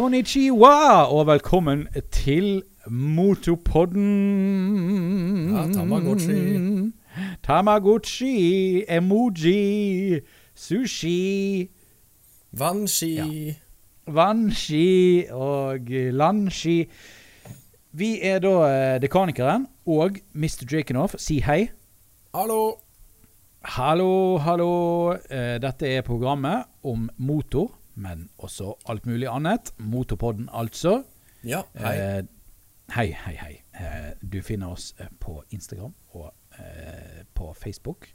Konnichiwa, og velkommen til Motopodden. Ja, Tamagotchi. Tamagotchi, emoji, sushi, Vannski. Ja. vannski og landski. Vi er da eh, Dekanikeren og Mr. Jakenoff. Si hei. Hallo. Hallo, hallo. Eh, Dette er programmet om motor, men også alt mulig annet. Motorpodden, altså. Ja, hei. Eh, hei, hei, hei. Eh, du finner oss eh, på Instagram og eh, på Facebook.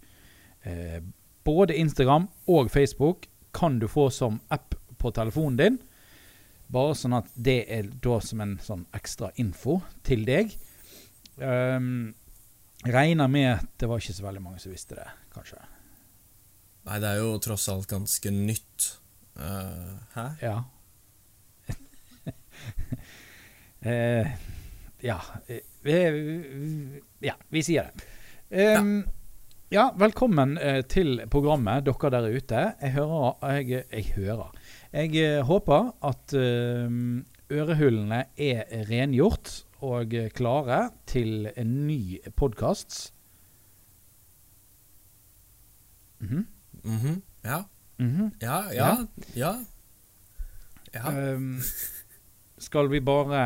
Eh, både Instagram og Facebook kan du få som app på telefonen din. Bare sånn at det er da som en sånn ekstra info til deg. Um, regner med at det var ikke så veldig mange som visste det, kanskje. Nei, det er jo tross alt ganske nytt. Eh, hæ? Ja. uh, ja. Eh, ja, vi sier det. Um, ja. velkommen eh, til programmet, dere der ute. Jeg hører Jeg, jeg hører. Jeg håper at eh, ørehullene er rengjort og klare til en ny podkast. Mhm. Mhm. Ja. Mhm. Ja, ja, ja. Ja. Um, skal vi bare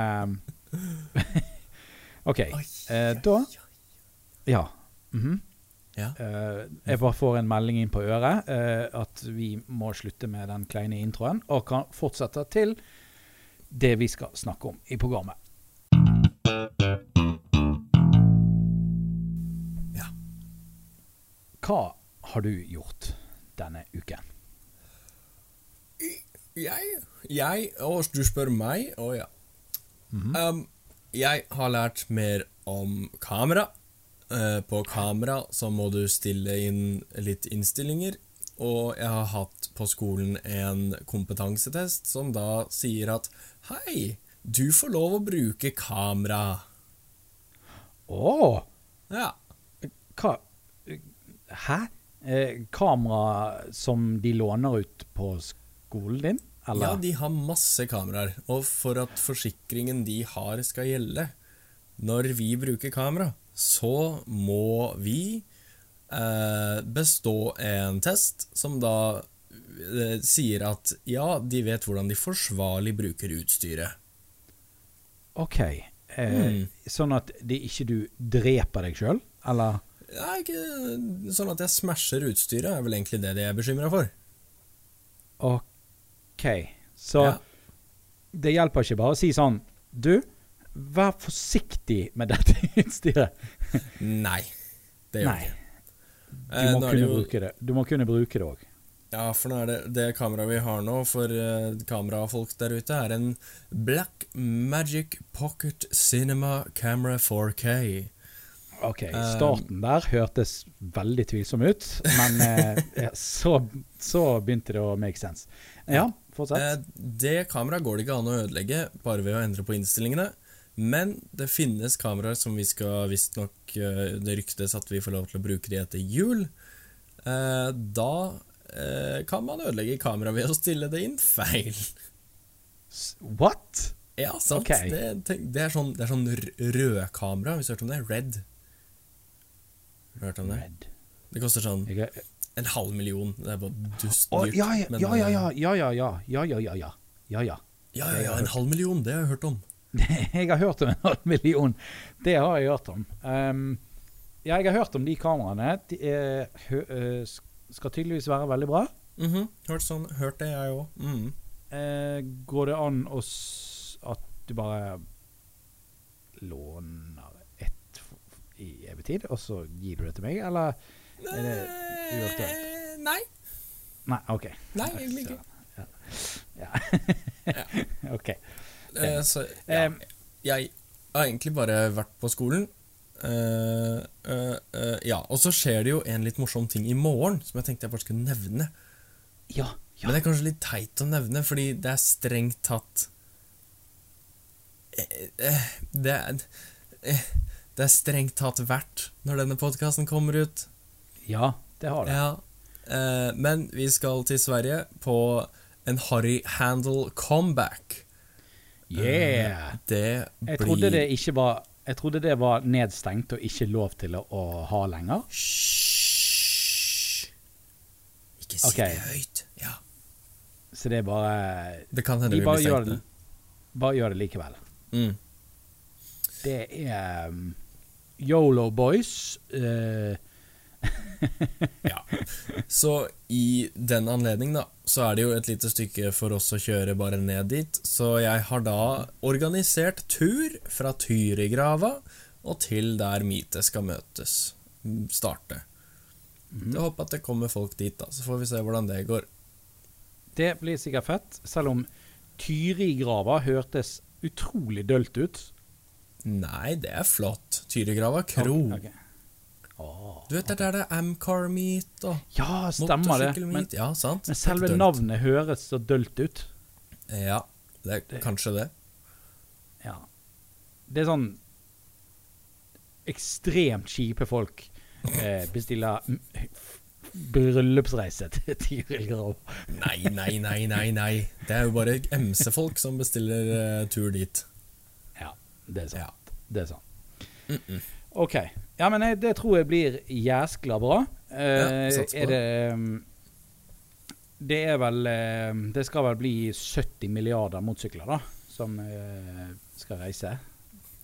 OK. Oi, uh, da Ja. Mhm. Ja. Uh, jeg bare får en melding inn på øret uh, at vi må slutte med den kleine introen, og kan fortsette til det vi skal snakke om i programmet. Ja. Hva har du gjort denne uken? Jeg Jeg og du spør meg? Å ja. Mhm. um, jeg har lært mer om kamera. Uh, på kamera så må du stille inn litt innstillinger. Og jeg har hatt på skolen en kompetansetest som da sier at Hei, du får lov å bruke kamera. Å! Ja. Hva Hæ? Eh, kamera som de låner ut på skolen din? Eller? Ja, de har masse kameraer, og for at forsikringen de har skal gjelde når vi bruker kamera, så må vi eh, bestå en test som da eh, sier at ja, de vet hvordan de forsvarlig bruker utstyret. OK. Eh, Mm. Sånn at det ikke du dreper deg sjøl, eller? Er ikke sånn at jeg smasher utstyret, er vel egentlig det de er bekymra for. OK. Så Ja. det hjelper ikke bare å si sånn Du, vær forsiktig med dette utstyret. Nei, det gjør Nei. Du Eh, må er kunne jo- bruke det. Du må kunne bruke det òg. Ja, for nå er det, det kameraet vi har nå for uh, kamerafolk der ute, er en Black Magic Pocket Cinema Camera 4K. OK. starten Starten der hørtes veldig tvilsom ut, men uh, så, så begynte det å make sense. Ja, fortsett. Eh, det kameraet går det ikke an å ødelegge bare ved å endre på innstillingene. Men det finnes kameraer som vi skal visstnok uh, Det ryktes at vi får lov til å bruke de etter jul. Eh, da eh, kan man ødelegge kameraet ved å stille det inn feil. What? Ja, sant? Okay. Det, det er sånn, det er sånn rødkamera, hvis du har hørt om det? Red. Har du hørt om det? Red. Det koster sånn Jeg en halv million. Det er bare dust dyrt. ja, ja, ja, ja, eh, ja, ja, ja, ja, ja, ja, ja, ja, ja, ja. ja, ja, en halv million, det har jeg hørt om. Jeg har hørt om en halv million. Det har jeg hørt om. Um, ja, jeg har hørt om de kameraene. De er, hø, eh, skal tydeligvis være veldig bra. Mhm, hørt, sånn, hørt det, jeg òg. Mm. Uh, går det an å at du bare låner ett i evig tid, og så gir du det til meg, eller Er det uaktuelt? Eh, Nei. Nei, OK. Nei, egentlig ikke. Ja. ja. OK. Uh, så, ja, Um, jeg har egentlig bare vært på skolen. Uh, uh, ja, Og så skjer det jo en litt morsom ting i morgen som jeg tenkte jeg bare skulle nevne. Ja. ja. Men det er kanskje litt teit å nevne, fordi det er strengt tatt det, er, det er strengt tatt verdt når denne podkasten kommer ut. Ja, det har det. Ja. Eh, men vi skal til Sverige på en Harry Handel comeback. Yeah! Det Jeg trodde det var Jeg trodde det var nedstengt og ikke lov til å, å ha lenger. Hysj! Ikke si okay. det høyt. Ja. Så det er bare Det kan hende De vi blir stengt det, bare gjør det likevel. Mm. Det er um, Yolo Boys. eh, Ja. Så i den anledning, da, så er det jo et lite stykke for oss å kjøre bare ned dit. Så jeg har da organisert tur fra Tyrigrava og til der Mite skal møtes. mm, Jeg håper at det kommer folk dit, da, så får vi se hvordan det går. det blir sikkert fett, selv om Tyrigrava hørtes utrolig dølt ut. Nei, det er flott. Tyrigrava kro. Ok. Du vet, det er der det er Amcar Meet og Ja, stemmer det. Men, Ja, sant? men selve navnet høres så dølt ut. Ja, det er kanskje det. Ja. Det er sånn ekstremt kjipe folk eh, bestiller bryllupsreise til Tyrigrava. Nei, nei, nei, nei, nei. Det er jo bare MC-folk som bestiller eh, tur dit. Ja, det er sant. Ja. Det er sant. OK. Ja, men jeg, det tror jeg blir jæskla bra. Uh, Ja, er det Det er vel eh, Det skal vel bli 70 milliarder motsykler da, som eh, skal reise.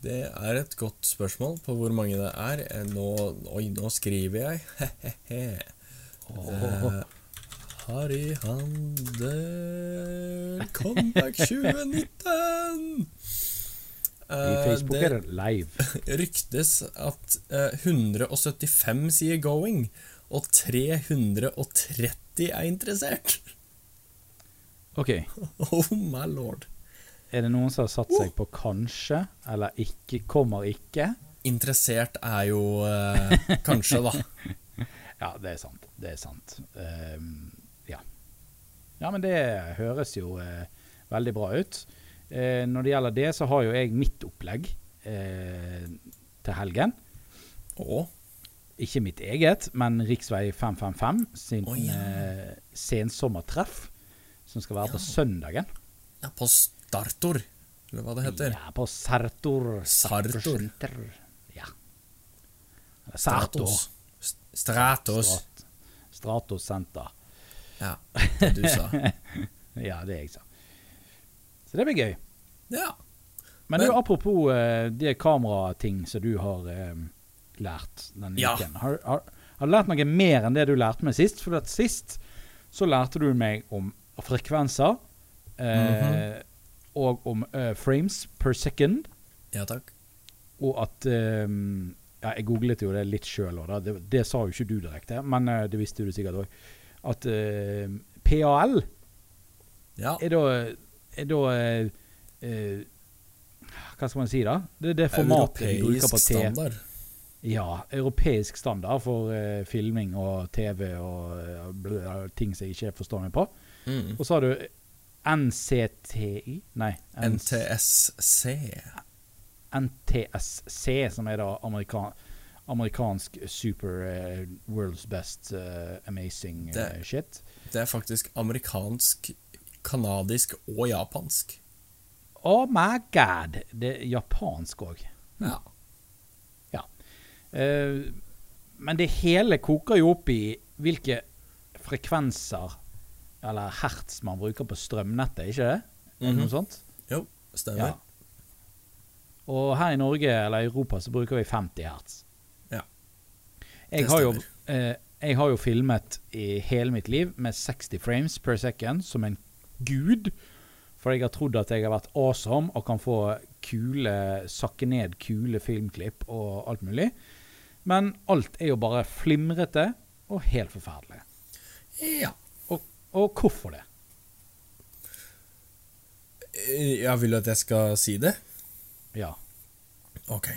Det er et godt spørsmål på hvor mange det er. Eh, Nå, oi, nå skriver jeg. Hehehe. Harry Handel Comeback 2019! I Eh, Facebook det er det live. ryktes at eh, 175 sier going, og 330 er interessert. OK. Oh my lord. Er det noen som har satt seg på kanskje, eller ikke, kommer ikke? Interessert er jo uh, kanskje, da. Ja, det er sant. Det er sant. Ehm, ja. ja, men det høres jo uh, veldig bra ut. Eh, når det gjelder det, så har jo jeg mitt opplegg eh, til helgen. Og? Ikke mitt eget, men Riksvei 555 sin oh, ja. eh, sensommertreff, som skal være på søndagen. ja, på Startor, eller hva det heter. Ja, på Sartor. Sartor. Center. Ja. Eller Sartor. Stratos. Stratos. Stratos Senter. Ja, det du sa. Ja, det jeg sa. Så det blir gøy. Ja. Men, Men- apropos uh, de kamerating som du har uh, lært denne Ja. uken. Har, har, har du lært noe mer enn det du lærte meg sist? For sist så lærte du meg om frekvenser. Uh, mm -hmm. Og om frames per second. Ja takk. Og at um, ja, Jeg googlet jo det litt sjøl òg, det, det sa jo ikke du direkte, men det visste du sikkert òg. At PAL Ja. er da, da eh, eh, Hva skal man si, da? Det er det formatet vi bruker på Europeisk standard. Ja, europeisk standard for eh, filming og TV og eh, ting som jeg ikke forstår meg på. Mm. Og så har du NCTI Nei, NTSC. NTSC, som er da amerikan amerikansk super uh, world's best uh, amazing uh, Det- shit. Det er faktisk amerikansk, kanadisk og japansk. Oh my god! Det er japansk òg. Ja. Eh, men det hele koker jo opp i hvilke frekvenser eller hertz man bruker på strømnettet, ikke det? Det Mhm. Noe sånt? Jo, stemmer. Ja. Og her i Norge eller Europa så bruker vi 50 hertz. Ja, Jeg har, jo, eh, jeg har jo filmet i hele mitt liv med 60 frames per second som en gud. For jeg har trodd at jeg har vært awesome og kan få kule, sakke ned kule filmklipp og alt mulig. Men alt er jo bare flimrete og helt forferdelig. Ja. Og, og hvorfor det? Jeg Ja, vil at jeg skal si det? Ja. Ok.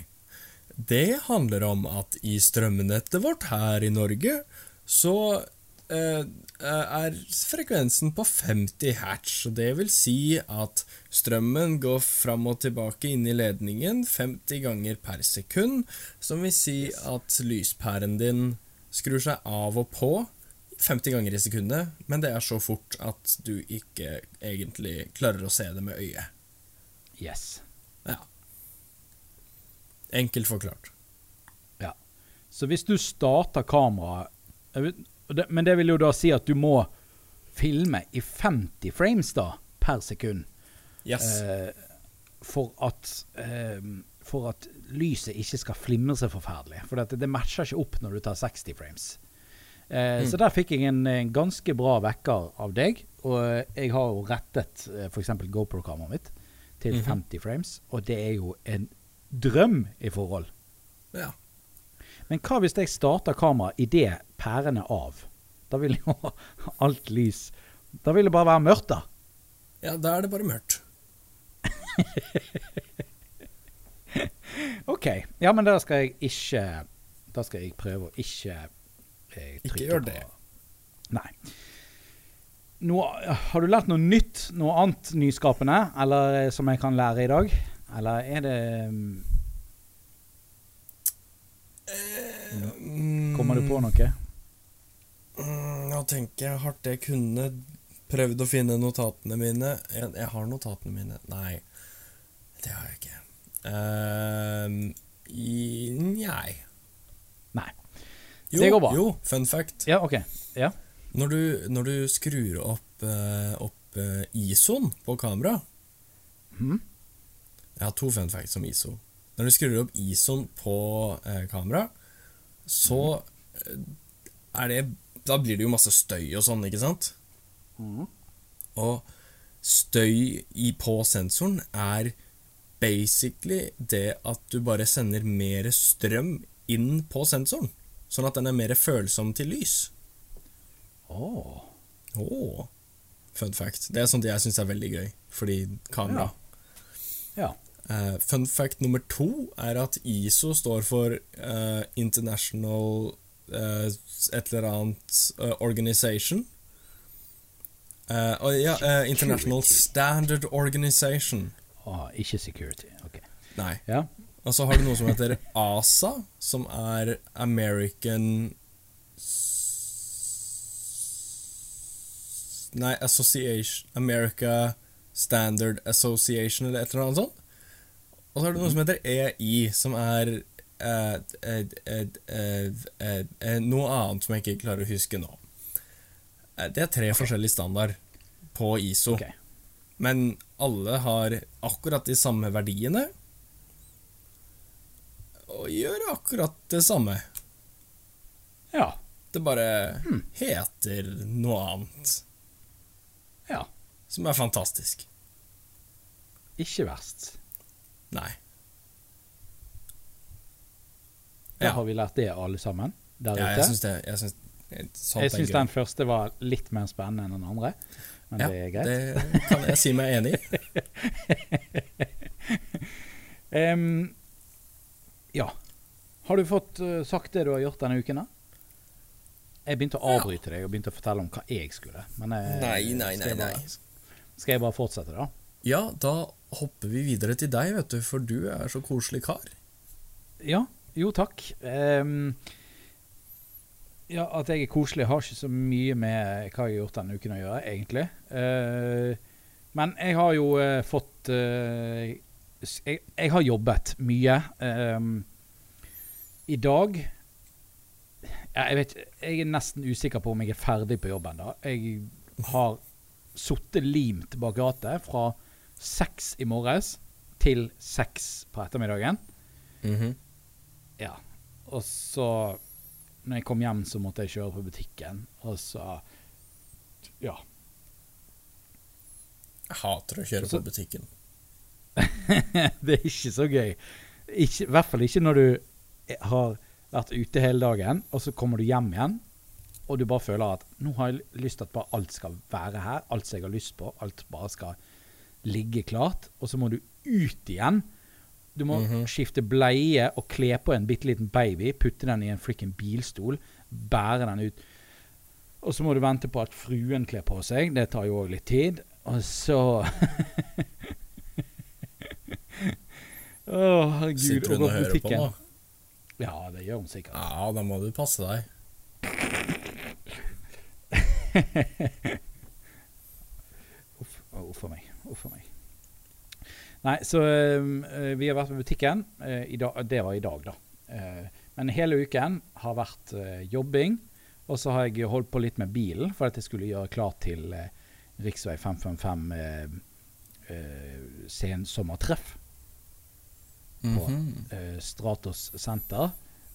Det handler om at i strømnettet vårt her i Norge, så eh, er frekvensen på 50 hertz. Det vil si at strømmen går fram og tilbake inn i ledningen 50 ganger per sekund. Som vil si at lyspæren din skrur seg av og på 50 ganger i sekundet, men det er så fort at du ikke egentlig klarer å se det med øyet. Yes. Ja. Enkelt forklart. Ja. Så hvis du starter kameraet Men det vil jo da si at du må filme i 50 frames da, per sekund. Yes. Eh, for at eh, For at lyset ikke skal flimre seg forferdelig. For det, det matcher ikke opp når du tar 60 frames. Eh, Så der fikk jeg en, en ganske bra vekker av deg. Og jeg har jo rettet eh, f.eks. GoPro-kameraet mitt til Mhm. 50 frames, og det er jo en drøm i forhold. ja. Men hva hvis jeg starter kameraet idet pærene av? Da vil jo alt lys Da vil det bare være mørkt, da. ja, da er det bare mørkt. OK. Ja, men da skal jeg ikke Da skal jeg prøve å ikke eh, Ikke gjør det. på-. Nei. Noe, har du lært noe nytt? Noe annet nyskapende? Eller eh, som jeg kan lære i dag? Eller er det mm, Kommer du på noe? Mm, Nå tenker jeg hardt jeg kunne prøvd å finne notatene mine. Jeg, jeg har notatene mine. Nei, det har jeg ikke. Uh, i, Nei. Nei. Jo, Det går bra. jo, fun fact. Ja, OK. Ja. Når du, når du skrur opp, uh, opp uh, ISO-en på kamera mm. Jeg har to fun facts om ISO. Når du skrur opp ISO-en på eh, kamera, så eh, er det Da blir det jo masse støy og sånn, ikke sant? Og støy i, på sensoren er basically det at du bare sender mer strøm inn på sensoren. Sånn at den er mer følsom til lys. Åh. Åh, fun fact. Det er sånt jeg syns er veldig gøy, fordi kamera. Ja. Ja. Eh, fun fact nummer to er at ISO står for uh, International uh, et eller annet Organization. Ja, International Standard Organization. Åh, ikke security. OK. Nei. Ja. Og så har du noe som heter ASA, som er American Nei, Association America Standard Association, eller et eller annet sånt. Og så har du noe som heter EI, som er eh, eh, eh, eh, eh, eh, noe annet som jeg ikke klarer å huske nå. Det er tre forskjellige standard på ISO. Okay. Men alle har akkurat de samme verdiene. Og gjør akkurat det samme. Ja. Det bare heter noe annet. Ja. Som er fantastisk. Ikke verst. Nei. Da Ja, har vi lært det, alle sammen. Der ja ute. jeg syns det jeg syns, Jeg syns den første var litt mer spennende enn den andre, men ja, det er greit. det kan jeg si meg enig i. um, ja. Har du fått eh, sagt det du har gjort denne uken? da? Jeg begynte å avbryte deg og begynte å fortelle om hva jeg skulle. Men jeg, Nei, nei, skal nei, jeg nei. bare- Skal jeg bare fortsette, da? Ja, da hopper vi videre til deg, vet du, for du er så koselig kar. Ja. Jo, takk. Um, ja, at jeg er koselig har ikke så mye med hva jeg har gjort denne uken å gjøre, egentlig. Uh, men jeg har jo uh, fått uh, jeg, jeg har jobbet mye. Um, I dag ja, jeg, vet, jeg er nesten usikker på om jeg er ferdig på jobben. da. Jeg har sittet limt bak rattet fra seks i morges til seks på ettermiddagen. Mhm. Ja. Og så Når jeg kom hjem, så måtte jeg kjøre på butikken, og så Ja. Jeg hater å kjøre Så- på butikken. det er ikke så gøy. Ikke, I hvert fall ikke når du har vært ute hele dagen, og så kommer du hjem igjen, og du bare føler at nå har jeg lyst til at bare alt skal være her. Alt som jeg har lyst på. Alt bare skal ligge klart. Og så må du ut igjen. Du må Mhm. skifte bleie og kle på en bitte liten baby, putte den i en frikken bilstol, bære den ut. Og så må du vente på at fruen kler på seg. Det tar jo òg litt tid. Og så Å, herregud. Sitter hun og hører på nå? Ja, det gjør hun sikkert. Ja, da må du passe deg. Uff, uff a meg. Uff a meg. Nei, så eh, vi har vært på butikken. eh, i dag, det var i dag, da. Uh, men hele uken har vært eh, jobbing. Og så har jeg holdt på litt med bilen for at jeg skulle gjøre klar til uh, rv. 555 uh, eh, sensommertreff på -hmm. eh, Stratos senter.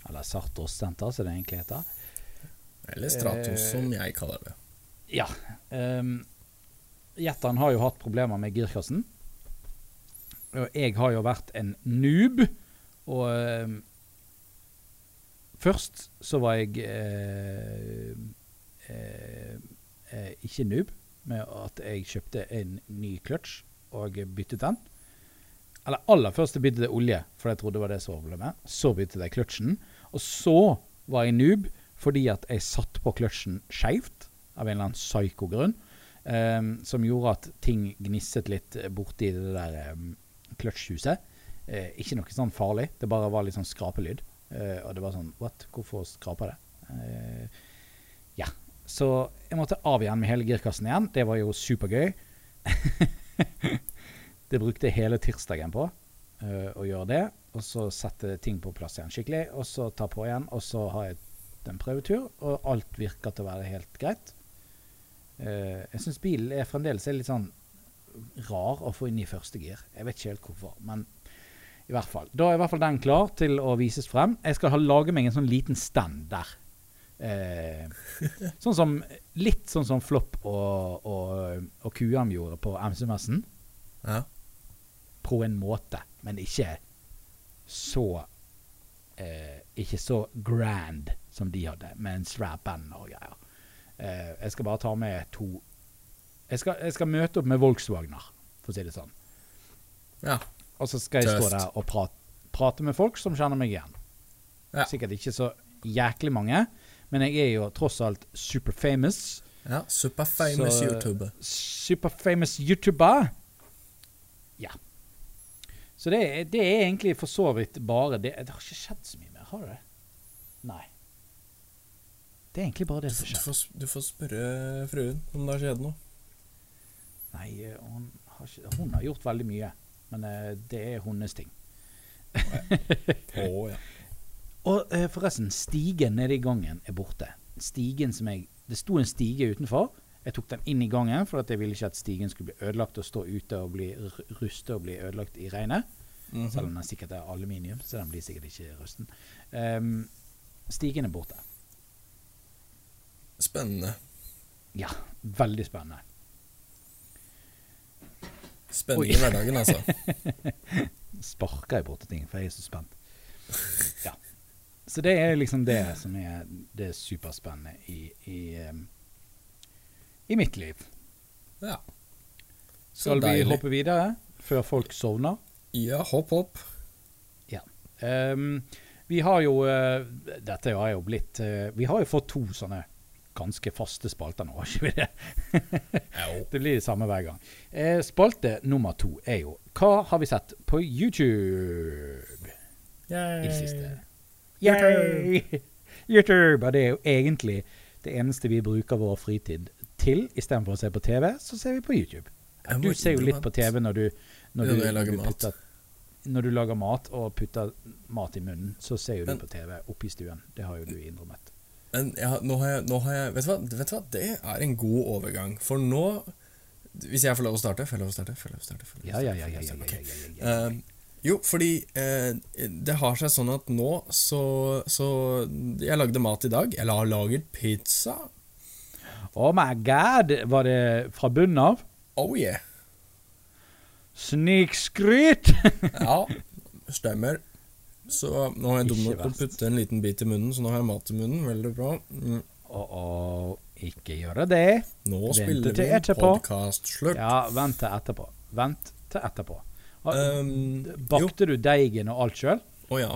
Eller Sartos senter, som det egentlig heter. Eller Stratos, Eh, som jeg kaller det. Ja. Um, Jetteren har jo hatt problemer med girkassen. Og jeg har jo vært en noob. Og eh, først så var jeg eh, eh, eh, ikke noob med at jeg kjøpte en ny kløtsj og byttet den. Eller aller først byttet jeg olje, for jeg trodde det var det som var problemet. Så byttet jeg kløtsjen. Og så var jeg noob fordi at jeg satt på kløtsjen skeivt av en eller annen psyko-grunn. Ehm, som gjorde at ting gnisset litt borti det der um, kløtsjhuset. Eh, ikke noe sånn farlig, det bare var litt sånn skrapelyd. Eh, og det var sånn What? Hvorfor skraper det? Eh, ja. Så jeg måtte av igjen med hele girkassen igjen. Det var jo supergøy. det brukte jeg hele tirsdagen på å gjøre det. Og så sette ting på plass igjen skikkelig, og så ta på igjen. Og så har jeg en prøvetur, og alt virker til å være helt greit. Eh, jeg syns bilen er fremdeles er litt sånn rar å få inn i første gir. Jeg vet ikke helt hvorfor, men i hvert fall. Da er i hvert fall den klar til å vises frem. Jeg skal ha, lage meg en sånn liten stand der. Eh, sånn som, litt sånn som Flopp og, og, og QM gjorde på MC-messen. Ja. På en måte, men ikke så eh, Ikke så grand som de hadde, med en strap-band og greier. Eh, jeg skal bare ta med to jeg skal, jeg skal møte opp med Volkswagner, for å si det sånn. ja. Og så skal jeg stå der og prate, prate med folk som kjenner meg igjen. Ja. Sikkert ikke så jæklig mange, men jeg er jo tross alt super famous. ja. Superfamous YouTuber. Super famous YouTuber. Ja. Så det, det er egentlig for så vidt bare det. Det har ikke skjedd så mye mer, har det? Nei. Det er egentlig bare det som skjer. får, du får spørre fruen om det har skjedd noe. Nei, eh, hun har, ikke, hun har gjort veldig mye, men eh, det er hennes ting. oh, ja. Og eh, forresten, stigen nede i gangen er borte. Stigen som jeg Det sto en stige utenfor. Jeg tok den inn i gangen, for at jeg ville ikke at stigen skulle bli ødelagt og stå ute og bli ruste og bli ødelagt i regnet. Mhm. Selv om den sikkert er aluminium, så den blir sikkert ikke rusten. Um, stigen er borte. Spennende. Ja, veldig spennende. Spennende i hverdagen, altså. Sparker jeg borti ting, for jeg er så spent. Ja. Så det er liksom det som er det superspennende i, i, i mitt liv. Ja. Så Skal vi deilig. hoppe videre før folk sovner? Ja, hopp, hopp. Ehm, vi har jo eh, Dette har jo blitt eh, Vi har jo fått to sånne ganske faste spalter nå, har ikke vi det? Det blir det samme hver gang. Eh, spalte nummer to er jo Hva har vi sett på YouTube Yay. i det siste? Yay! YouTube! Og det er jo egentlig det eneste vi bruker vår fritid til. Istedenfor å se på TV, så ser vi på YouTube. Du ser jo litt på TV når du, når du, når du putter når du lager mat og putter mat i munnen, så ser jo du på TV oppe i stuen. Det har jo du innrømmet. Men jeg, nå, har jeg, nå har jeg vet du, hva, vet du hva? Det er en god overgang. For nå Hvis jeg får lov å starte? Får jeg lov å starte? Får jeg lov å starte? Ja, lov å ja, starte? ja. ja, ja, ja, ja, ja, ja. Eh, jo, fordi eh, det har seg sånn at nå så, så Jeg lagde mat i dag. Eller har laget pizza. Oh my god! Var det fra bunnen av? Oh yeah. Snikskryt! Ja, stemmer. Så nå har jeg dum nok å putte en liten bit i munnen, så nå har jeg mat i munnen. Veldig bra. Mm. Oh, oh, ikke gjøre det. Nå vent spiller vi etterpå. podkast slutt. Ja, vent til etterpå. Vent til etterpå. Um, Bakte jo. Du deigen og alt sjøl? Å ja.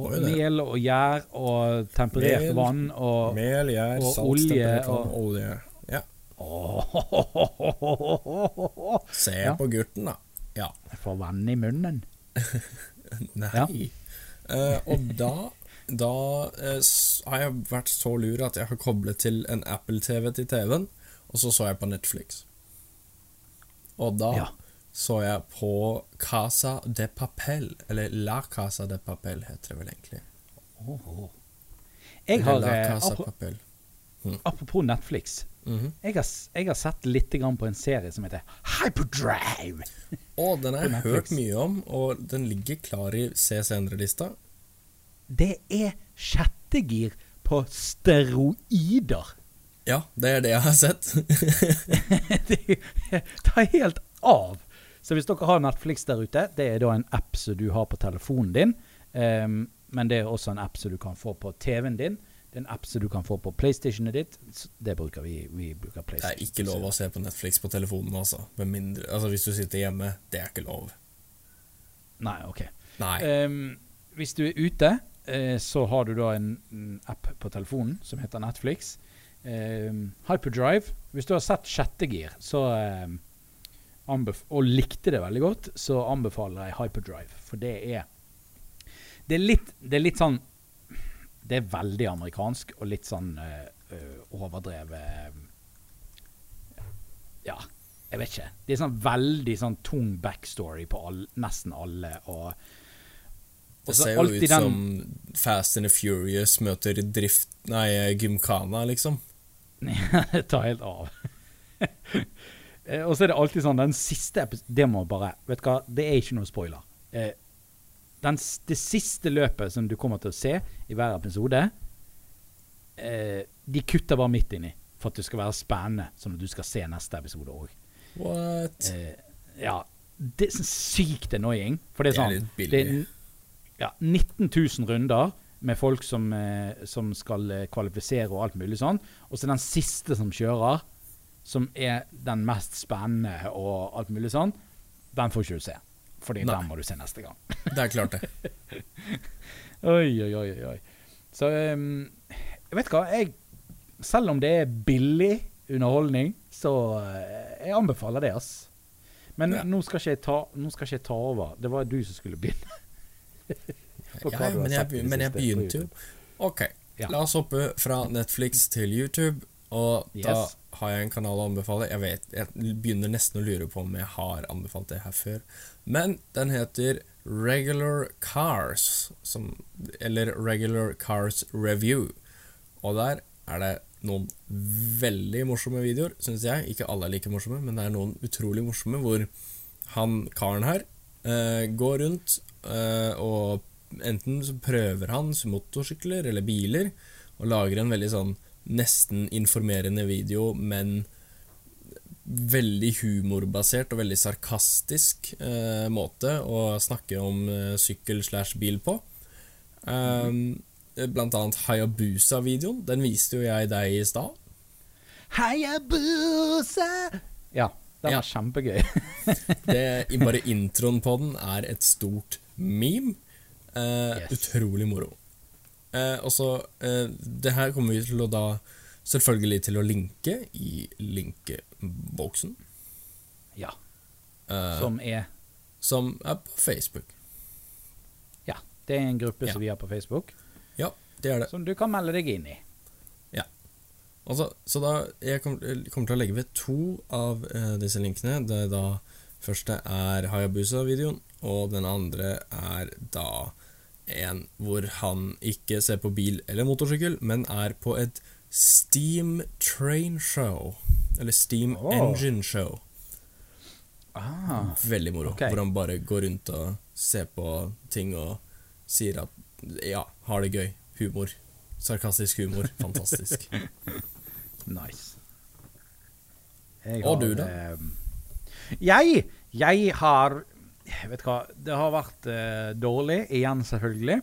Og mel og gjær og temperert Mel, vann og Mel, gjær, og salt, olje og- olje. Ja. Se Ja. på gutten, da. Ja. Jeg får vann i munnen. Nei. Ja. Uh, og da da uh, har jeg vært så lur at jeg har koblet til en Apple-TV til TV-en, og så så jeg på Netflix. Og da Ja. så jeg på Casa de Papel, eller La Casa de Papel heter det vel egentlig. Jeg har, La eh, Casa apro- Papel. Apropos Netflix. Mhm. Jeg har, jeg har sett litt grann på en serie som heter Hyperdrive. Og den har jeg hørt mye om, og den ligger klar i se senere-lista. Det er sjettegir på steroider. Ja, det er det jeg har sett. det tar helt av. Så hvis dere har Netflix der ute, det er da en app som du har på telefonen din. Um, men det er også en app som du kan få på TV-en din. Det er en app som du kan få på PlayStationet ditt. Det bruker vi. Vi bruker Det er ikke lov å se på Netflix på telefonen, altså. Mindre, altså hvis du sitter hjemme, det er ikke lov. Nei, ok. Nei. Um, hvis du er ute, uh, så har du da en, en app på telefonen som heter Netflix. Um, Hyperdrive. Hvis du har sett sjette gir så, ehm, og likte det veldig godt, så anbefaler jeg Hyperdrive. For det er Det er litt, det er litt sånn Det er veldig amerikansk og litt sånn eh, eh, overdrevet Ja, jeg vet ikke. Det er sånn veldig sånn tung backstory på all, nesten alle. og Det ser jo ut som Fast and the Furious møter drift... Nei, Gymkhana, liksom. Det tar helt av. Eh, og så er det alltid sånn Den siste episoden Det må bare Vet du hva, det er ikke noe spoiler. Eh, den, det siste løpet som du kommer til å se i hver episode, eh, de kutter bare midt inni for at det skal være spennende, sånn at du skal se neste episode òg. What? Eh, ja. Det er sånn sykt annoying. For det er Det er sånn det er, ja, 19 000 runder med folk som, eh, som skal eh, kvalifisere og alt mulig sånn. Og så den siste som kjører, som er den mest spennende og alt mulig sånn, den får ikke du se. Fordi Nei. den må du se neste gang. Det er klart, det. Oi, oi, oi. oi. Så um, vet hva, jeg Selv om det er billig underholdning, så eh, jeg anbefaler det, ass. Men Ja. nå, skal ikke jeg ta, nå skal ikke jeg ta over. Det var du som skulle begynne. Ja, men, jeg, men jeg begynte jo. Ok, Ja. la oss hoppe fra Netflix til YouTube. Og da har jeg en kanal å anbefale. Jeg vet, jeg begynner nesten å lure på om jeg har anbefalt det her før. Men den heter Regular Cars, som, eller Regular Cars Review. Og der er det noen veldig morsomme videoer, syns jeg. Ikke alle er like morsomme, men det er noen utrolig morsomme hvor han karen her eh, går rundt eh, og enten så prøver han motorsykler eller biler og lager en veldig sånn nesten informerende video, men veldig humorbasert og veldig sarkastisk eh, måte å snakke om eh, sykkel slash bil på. Um, blant annet Hayabusa-videoen. Den viste jo jeg deg i stad. Hayabusa! Ja, den Ja. var kjempegøy. Det, bare introen på den er et stort meme. Eh, Yes. Utrolig moro. Eh, og så eh, Det her kommer vi til å da selvfølgelig til å linke i linkeboksen. ja, eh, som er som er på Facebook. Ja, det er en gruppe Ja. som vi har på Facebook, Ja, det er det. som du kan melde deg inn i. Altså, så da Jeg kommer, jeg kommer til å legge ved to av eh, disse linkene. Det da første er Hayabusa-videoen, og den andre er da en hvor han ikke ser på bil eller motorsykkel, men er på et Steam Train Show. Eller Steam oh. Engine Show. Ah, Veldig moro. Okay. Hvor han bare går rundt og ser på ting og sier at ja, har det gøy. Humor. Sarkastisk humor. Fantastisk. nice. Jeg Og du, da? eh, jeg, jeg har Vet du hva, det har vært eh, dårlig, igjen selvfølgelig.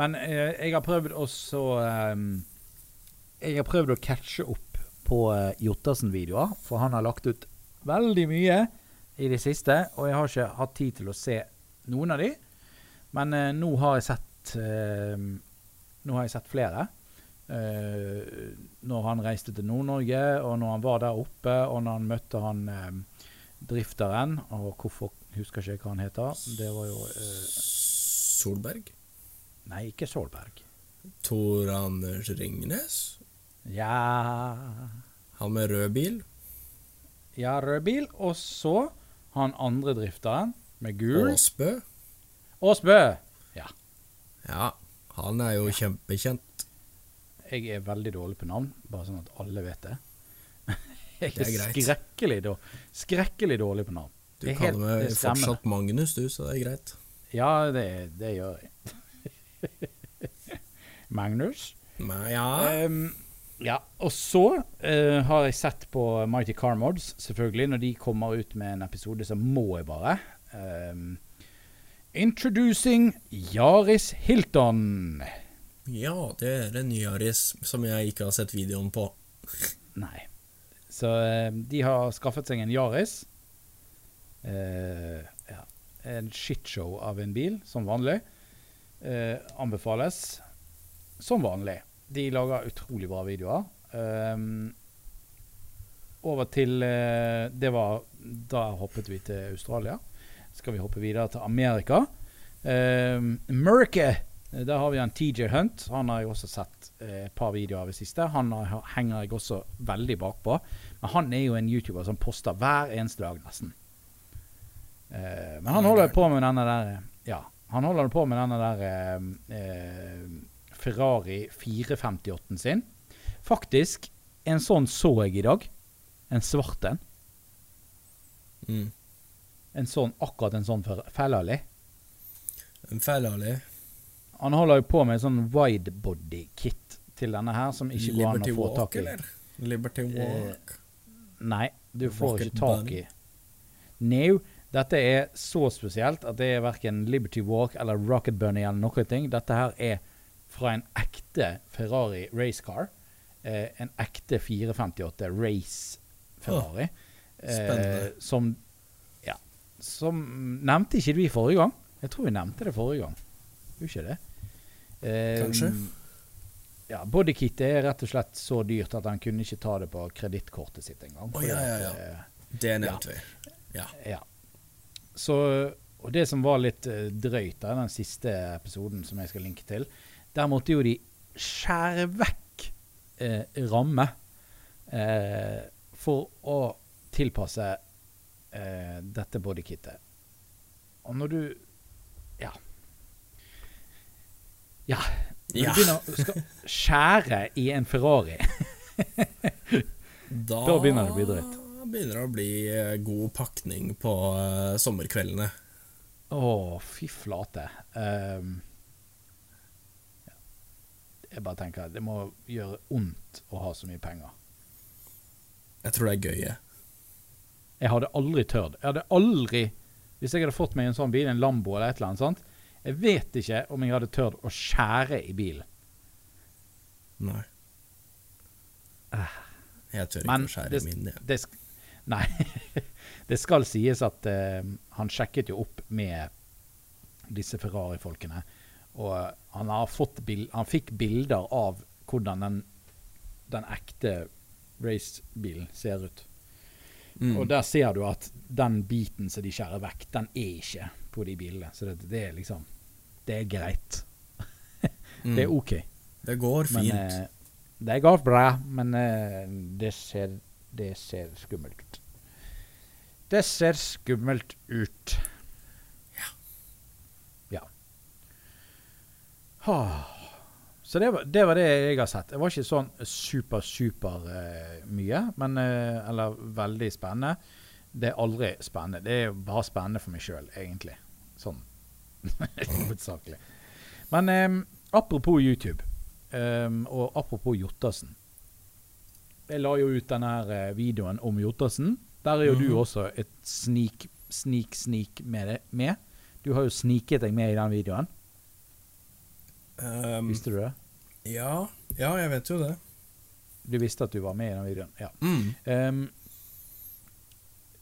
Men eh, jeg har prøvd også eh, Jeg har prøvd å catche opp på uh, Jottersen-videoer, for han har lagt ut veldig mye i det siste, og jeg har ikke hatt tid til å se noen av de. Men eh, nå har jeg sett eh, Nå har jeg sett flere. Eh, når han reiste til Nord-Norge, og når han var der oppe, og når han møtte han eh, drifteren, og hvorfor husker jeg ikke hva han heter. Det var jo eh, Solberg? Nei, ikke Solberg. Tor Anders Ringnes? Ja Han med rød bil? Ja, rød bil. Og så Han andre drifteren med gul. Åsbø. Åsbø. Ja. Ja, han er jo kjempekjent. Jeg er veldig dårlig på navn, bare sånn at alle vet det. Jeg Det er er skrekkelig, skrekkelig dårlig på navn. Du er kaller meg fortsatt Magnus, du, så det er greit. Ja, det, det gjør jeg. Magnus? Men ja Ehm, ja, og så uh, har jeg sett på Mighty Car Mods, selvfølgelig. Når de kommer ut med en episode, så må jeg bare. Um, introducing Yaris Hilton. Ja, det er en ny Yaris som jeg ikke har sett videoen på. Nei. Så uh, de har skaffet seg en Yaris. Uh, ja. En shitshow av en bil, som vanlig. Anbefales som vanlig. De lager utrolig bra videoer. Um, over til eh, Det var Da hoppet vi til Australia. Skal vi hoppe videre til Amerika. Um, eh, Der har vi en TJ Hunt. Han har jeg også sett eh, et par videoer av det siste. Han har, henger jeg også veldig bakpå. Men han er jo en YouTuber som poster hver eneste dag, nesten. Uh, men han holder på med denne der Ja, han holder på med denne der uh, eh, Ferrari 458-en sin. Faktisk, en sånn så jeg i dag. En svart en. Mm. En sånn, akkurat en sånn Fellali. En fellali. Han holder jo på med en sånn widebody-kit til denne her, som ikke går an å få Walk, tak i. eller? Liberty Walk. Nei, du får Rocket ikke tak i. No, dette er så spesielt at det er verken Liberty Walk eller Rocket Bunny eller noe ting. Dette her er fra en ekte Ferrari racecar. Eh, en ekte 458 race Ferrari. spennende. Eh, som Ja. Som Nevnte ikke vi forrige gang? Jeg tror vi nevnte det forrige gang. Gjorde ikke det? Eh, Kanskje. Ja, Bodykit er rett og slett så dyrt at han kunne ikke ta det på kredittkortet sitt engang. Oh, ja, ja, ja. eh, Det nevnte vi. Ja. ja. Så, og det som var litt eh, drøyt, av den siste episoden som jeg skal linke til, der måtte jo de skjære vekk eh, ramme eh, for å tilpasse eh, dette bodykittet. Og når du Ja. Ja. Når Ja. du begynner å skal skjære i en Ferrari Da, Da begynner det å bli dritt. Da begynner det å bli eh, god pakning på uh, sommerkveldene. Å, fy flate. Um. Jeg bare tenker at det må gjøre ondt å ha så mye penger. Jeg tror det er gøy, jeg. Jeg hadde aldri tørt. Jeg hadde aldri Hvis jeg hadde fått meg en sånn bil, en Lambo eller et eller annet sant? Jeg vet ikke om jeg hadde tørt å skjære i bilen. Nei. Jeg tør ikke Ah. Men å skjære det- min, jeg. Det Nei. det skal sies at uh, han sjekket jo opp med disse Ferrari-folkene. Og han, har fått bil han fikk bilder av hvordan den, den ekte racebilen ser ut. Mm. Og der ser du at den biten som de skjærer vekk, den er ikke på de bilene. Så det, det er liksom Det er greit. Mm. Det er OK. Det går Men fint. eh, det går bra, men eh, det ser Det ser skummelt ut. Det ser skummelt ut. Ja. Ja. Ha. Så det var, det var det jeg har sett. Det var ikke sånn super, super eh, mye, men eh, Eller veldig spennende. Det er aldri spennende. Det er bare spennende for meg sjøl, egentlig. Sånn hovedsakelig. Men um, apropos YouTube, um, og apropos Jottersen. Jeg la jo ut denne videoen om Jottersen. Der er jo du Mhm. også et snik, snik, snik med, det, med. Du har jo sniket deg med i den videoen. Um, Visste du det? ja, ja, jeg vet jo det. Du visste at du var med i den videoen? Ja. Mm. Um,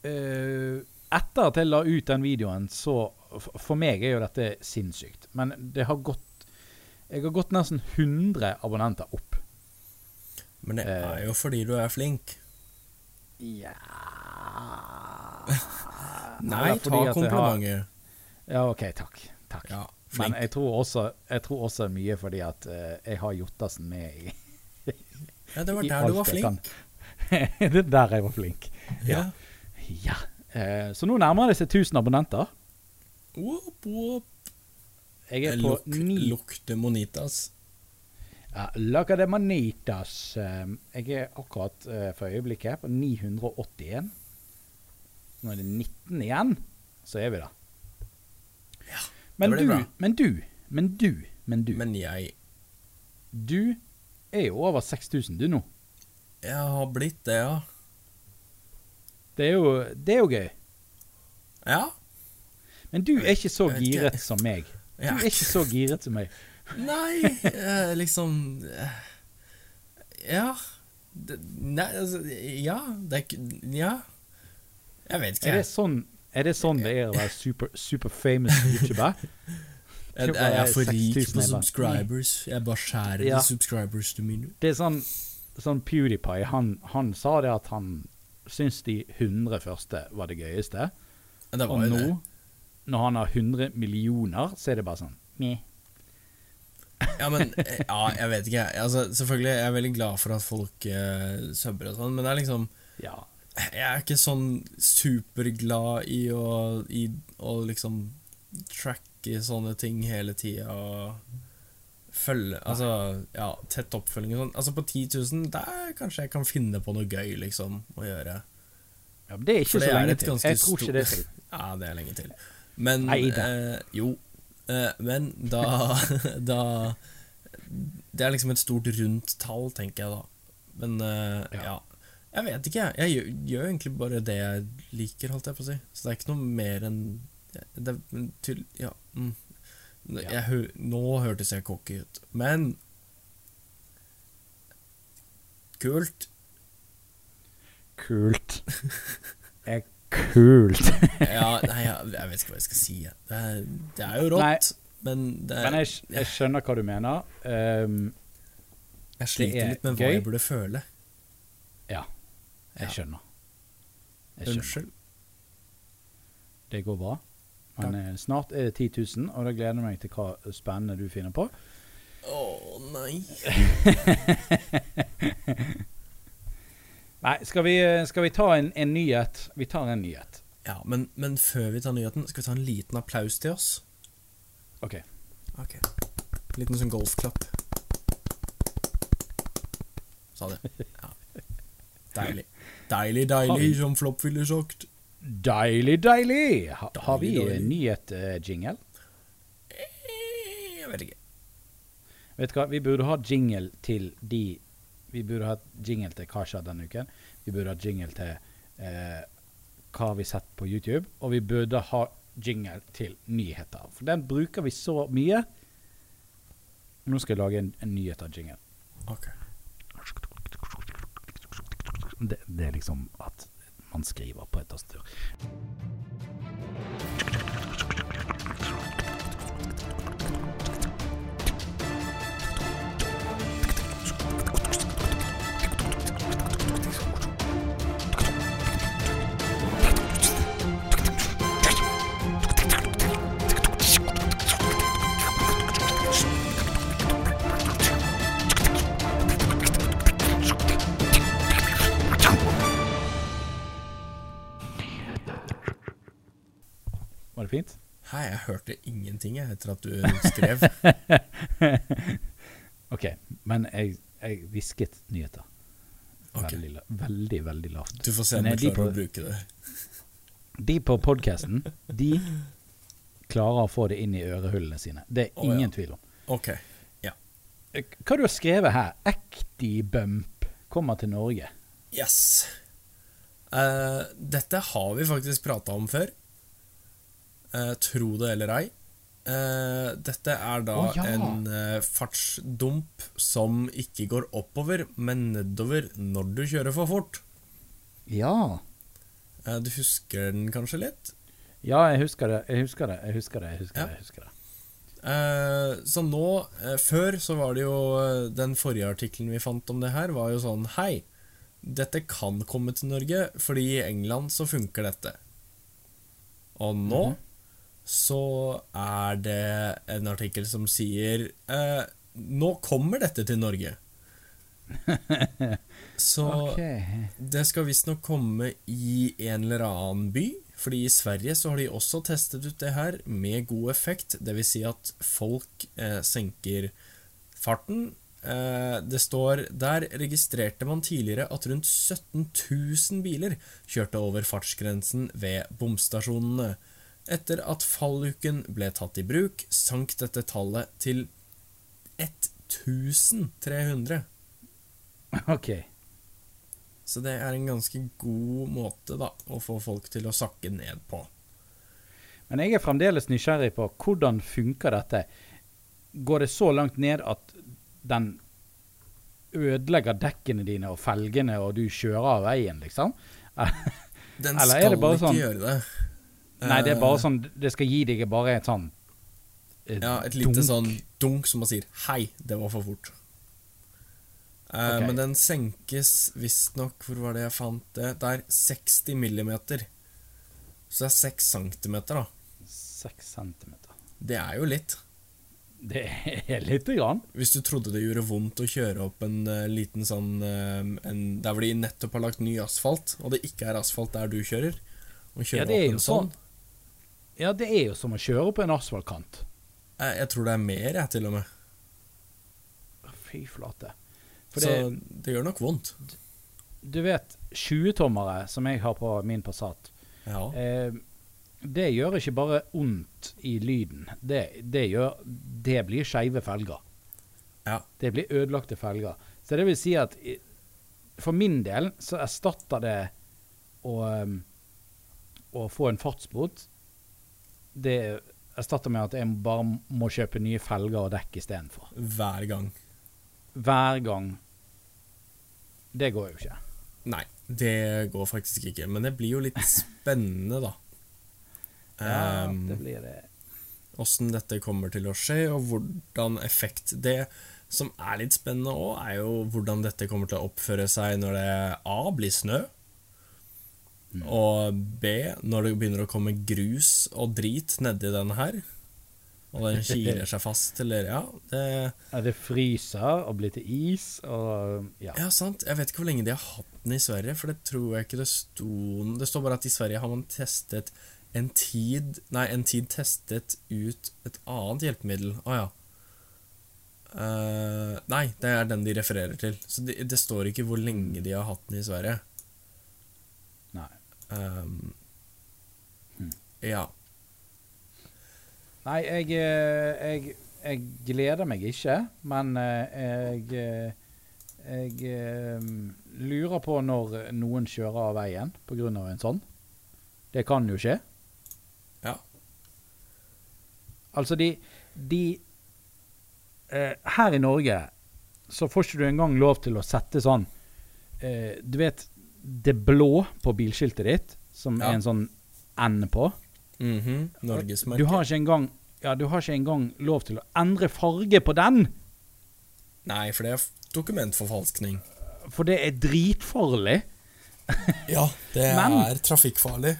uh, etter at jeg la ut den videoen, så For meg er jo dette sinnssykt. Men det har gått Jeg har gått nesten 100 abonnenter opp. Men det Eh. er jo fordi du er flink. Ja Nei, ta komplimenter. har- Ja, OK. Takk. takk. Ja, Men jeg tror også, jeg tror også mye fordi at uh, jeg har Jottersen med i, Ja, det var der du var flink. det er der jeg var flink. Ja. Ja. Eh, så nå nærmer det seg 1000 abonnenter. Whoop, whoop. Jeg er på luk, ni lukter Monitas. ja, Laga de manitas. Eh, jeg er akkurat for øyeblikket på 981. Nå er det 19 igjen, så er vi der. Men, du, bra. men du, men du, men du Men jeg Du er jo over 6000 du nå. Jeg har blitt det, ja. Det er jo, det er jo gøy. Ja. Men du er ikke så giret som meg. Du er ikke så giret som meg. Nei, eh, liksom eh, Ja. Nei, altså Ja. Det er ikke Ja. Jeg vet ikke. Er det sånn, er det, sånn det er å være super, super famous YouTuber? Jeg, jeg er for rik på er subscribers. Jeg bare skjærer Ja. de subscribers du mine. Det er sånn, sånn PewDiePie, han, han sa det at han syns de 100 første var det gøyeste. Det var og nå, det. når han har 100 millioner, så er det bare sånn meh. Ja, men eh, Ja, jeg vet ikke. Altså, selvfølgelig jeg er veldig glad for at folk uh, subber og sånn, men det er liksom Ja. Jeg er ikke sånn superglad i å, i å liksom tracke sånne ting hele tida følge Altså, ja, tett oppfølging og sånn. Altså, på 10 000, der kanskje jeg kan finne på noe gøy, liksom, å gjøre. ja men det er ikke det så lenge til. Jeg tror ikke det er til. Ja, det er lenge til. Men eh, Jo. Eh, men da, da Det er liksom et stort rundt tall, tenker jeg da. Men eh, Ja. ja. Jeg vet ikke, jeg. Gjør, gjør egentlig bare det jeg liker, holdt jeg på å si. Så det er ikke noe mer enn det er til, Ja. Mm. Jeg, hø- nå hørtes jeg cocky ut. Men Kult. Kult. Er kult. Ja, nei, jeg, jeg vet ikke hva jeg skal si. Det er, det er jo rått, men det Men er, jeg, jeg skjønner hva du mener. Um, jeg sliter er litt med hva gøy. jeg burde føle. ja, jeg skjønner. Jeg skjønner. Unnskyld. Det går bra. Men eh, snart er det 10 000, og da gleder jeg meg til hva spennende du finner på. Å nei. Nei, skal vi, eh, skal vi ta en, en nyhet? Vi tar en nyhet. Ja, men, men før vi tar nyheten, skal vi ta en liten applaus til oss? OK. Ok. Liten sånn golfklapp. Sa det. Ja. Deilig. Deilig, deilig, som Flopp ville sagt. Deilig, deilig! Ha, har vi Deilig, deilig. nyhet-jingle? Eh, Jeg vet ikke. Vet du hva, vi burde ha jingle til de Vi burde ha jingle til Hva skjedde denne uken. Vi burde ha jingle til eh, Hva har vi sett på YouTube? Og vi burde ha jingle til nyheter. For den bruker vi så mye. Nå skal jeg lage en, en nyheter-jingle. Ok. Det, det er liksom at man skriver på et tastatur. Var det fint? Hei, jeg hørte ingenting etter at du skrev. OK. Men jeg, jeg hvisket nyheter. Okay. Veldig, veldig, veldig lavt. Du får se om Men jeg klarer på- å bruke det. De på podkasten, de klarer å få det inn i ørehullene sine. Det er Å, ja. ingen tvil om. Ok. ja. Hva du har skrevet her? Actibump kommer til Norge. Yes. Uh, dette har vi faktisk prata om før. Eh, tro det eller ei. Eh, dette er da oh, ja. en eh, fartsdump som ikke går oppover, men nedover når du kjører for fort. Ja. Eh, du husker den kanskje litt? Ja, jeg husker det. Jeg husker det. Jeg husker det. Jeg husker Ja. det, jeg husker det. Eh, så nå eh, Før så var det jo Den forrige artikkelen vi fant om det her, var jo sånn Hei, dette kan komme til Norge, fordi i England så funker dette. Og nå Mhm. Så er det en artikkel som sier eh, Nå kommer dette til Norge. Så okay. det skal visstnok komme i en eller annen by. Fordi i Sverige så har de også testet ut det her med god effekt. Dvs. Si at folk eh, senker farten. Eh, det står Der registrerte man tidligere at rundt 17 000 biler kjørte over fartsgrensen ved bomstasjonene. Etter at falluken ble tatt i bruk, sank dette tallet til 1300. Ok. Så det er en ganske god måte da å få folk til å sakke ned på. Men jeg er fremdeles nysgjerrig på hvordan funker dette. Går det så langt ned at den ødelegger dekkene dine og felgene, og du kjører av veien, liksom? Den er skal ikke sånn- gjøre det. Nei, det er bare Eh, sånn Det skal gi deg bare et sånn eh, Ja, et lite dunk. sånn dunk som man sier 'hei, det var for fort'. Okay. Ok. Men den senkes visstnok Hvor var det jeg fant det? Det er 60 millimeter. Så det er 6 centimeter, da. 6 centimeter. Det er jo litt. Det er lite grann. Hvis du trodde det gjorde vondt å kjøre opp en uh, liten sånn uh, en, Der hvor de nettopp har lagt ny asfalt, og det ikke er asfalt der du kjører, og kjøre Ja, opp en en sånn Ja, det er jo som å kjøre på en asfaltkant. jeg, jeg tror det er mer, jeg, til og med. Fy flate. For Så det, det gjør nok vondt. du vet, 20-tommere som jeg har på min Passat, Ja. eh, det gjør ikke bare vondt i lyden. Det, det gjør Det blir skeive felger. ja. Det blir ødelagte felger. Så det vil si at for min del så erstatter det å, um, å få en fartsbot Det erstatter med at jeg bare må kjøpe nye felger og dekk istedenfor. Hver gang. Hver gang. Det går jo ikke. Nei, det går faktisk ikke. Men det blir jo litt spennende, da. Ja, Ehm, det blir det. Åssen dette kommer til å skje, og hvordan effekt Det som er litt spennende òg, er jo hvordan dette kommer til å oppføre seg når det A blir snø, og B når det begynner å komme grus og drit nedi den her, og den kiler seg fast eller Ja, det Ja, det fryser og blir til is og ja. Ja, sant. Jeg vet ikke hvor lenge de har hatt den i Sverige, for det tror jeg ikke det sto Det står bare at i Sverige har man testet en tid Nei, en tid testet ut et annet hjelpemiddel. Å ja. Uh, nei, det er den de refererer til. Så det, det står ikke hvor lenge de har hatt den i Sverige. Ehm, Ja. Nei, jeg, eh, jeg, jeg gleder meg ikke, men eh, jeg eh, Jeg lurer på når noen kjører av veien pga. en sånn. Det kan jo skje. Ja. Altså, de, de Her i Norge så får ikke du engang lov til å sette sånn Du vet det blå på bilskiltet ditt, som Ja. er en sånn N på? Mhm. Norgesmerke. Du har ikke engang ja, du har ikke engang lov til å endre farge på den, Nei, for det er dokumentforfalskning. for det er dritfarlig. Ja, det Men- er trafikkfarlig.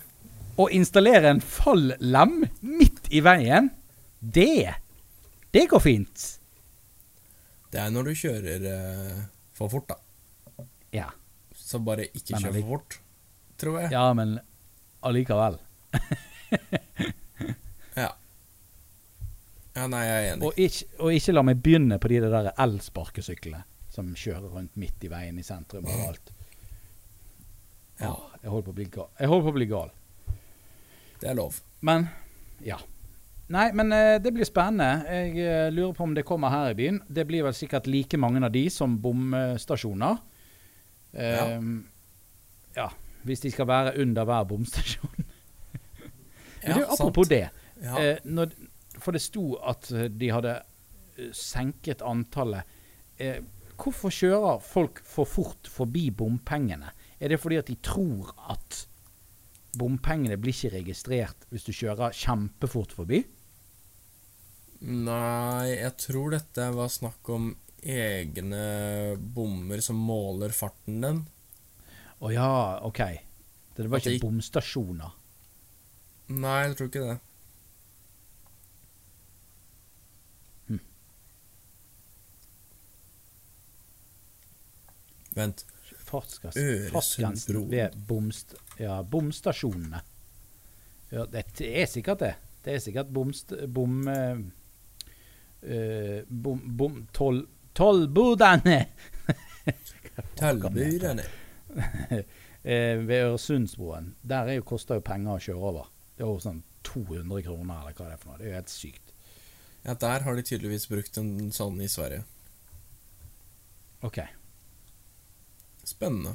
Å installere en fallem midt i veien, det Det går fint. Det er når du kjører uh, for fort, da. Ja. Så bare ikke for fort, tror jeg. ja, men allikevel. Ja. Ja, nei, jeg er enig. Og ikke, og ikke la meg begynne på de der elsparkesyklene som kjører rundt midt i veien i sentrum og alt. Ja, Åh, jeg holder på å bli gal. Jeg holder på å bli gal. det er lov. Men ja. Nei, men eh, det blir spennende. Jeg eh, lurer på om det kommer her i byen. Det blir vel sikkert like mange av de som bomstasjoner. Ja. Ehm, ja. Hvis de skal være under hver bomstasjon. Men Ja, du, apropos sant. det. Ja. Eh, når, for det sto at eh, de hadde eh, senket antallet. Eh, hvorfor kjører folk for fort forbi bompengene? Er det fordi at de tror at bompengene blir ikke registrert hvis du kjører kjempefort forbi? Nei, jeg tror dette var snakk om egne bommer som måler farten din. Å ja, OK. Det var ikke de- ikke bomstasjoner. Nei, jeg tror ikke det. Vent. Fartsgrensen ved bomst, ja, bomstasjonene. Ja, det er sikkert det. Det er sikkert bomst... Bom... eh, bom... Bom... Tollbodene! Tallbyrene. Eh, ved Øresundsbroen. Der er jo, koster jo penger å kjøre over. Det er jo sånn 200 kroner, eller hva det er for noe. Det er jo helt sykt. Ja, der har de tydeligvis brukt en sånn i Sverige. OK. Spennende.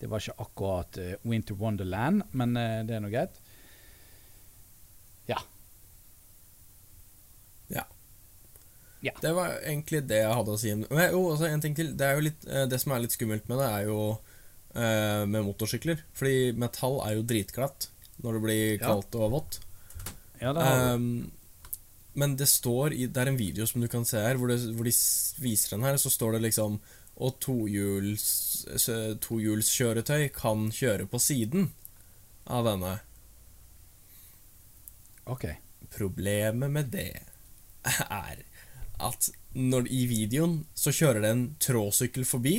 Det var ikke akkurat eh, Winter Wonderland, men eh, det er nå greit. Ja. Ja. Ja. Det var egentlig det jeg hadde å si. Men jo, også en ting til. Det, er jo litt, eh, det som er litt skummelt med det, er jo eh, med motorsykler. Fordi metall er jo dritglatt når det blir Ja. kaldt og vått. Ja, det um. Men det står i Det er en video som du kan se her, hvor, det, hvor de viser den her, så står det liksom Og tohjuls, tohjulskjøretøy kan kjøre på siden av denne. OK. Problemet med det er at når i videoen så kjører det en tråsykkel forbi.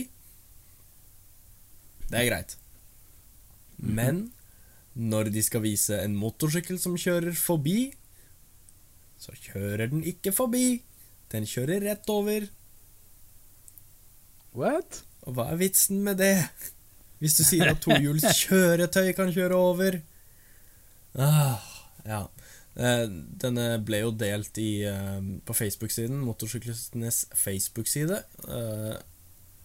Det er greit. Men når de skal vise en motorsykkel som kjører forbi, så kjører den ikke forbi. Den kjører rett over. What? Og hva er vitsen med det? Hvis du sier at tohjulskjøretøy kan kjøre over ah, Ja. Eh, Denne ble jo delt i, eh, på Facebook-siden, motorsyklistenes Facebook-side. Eh,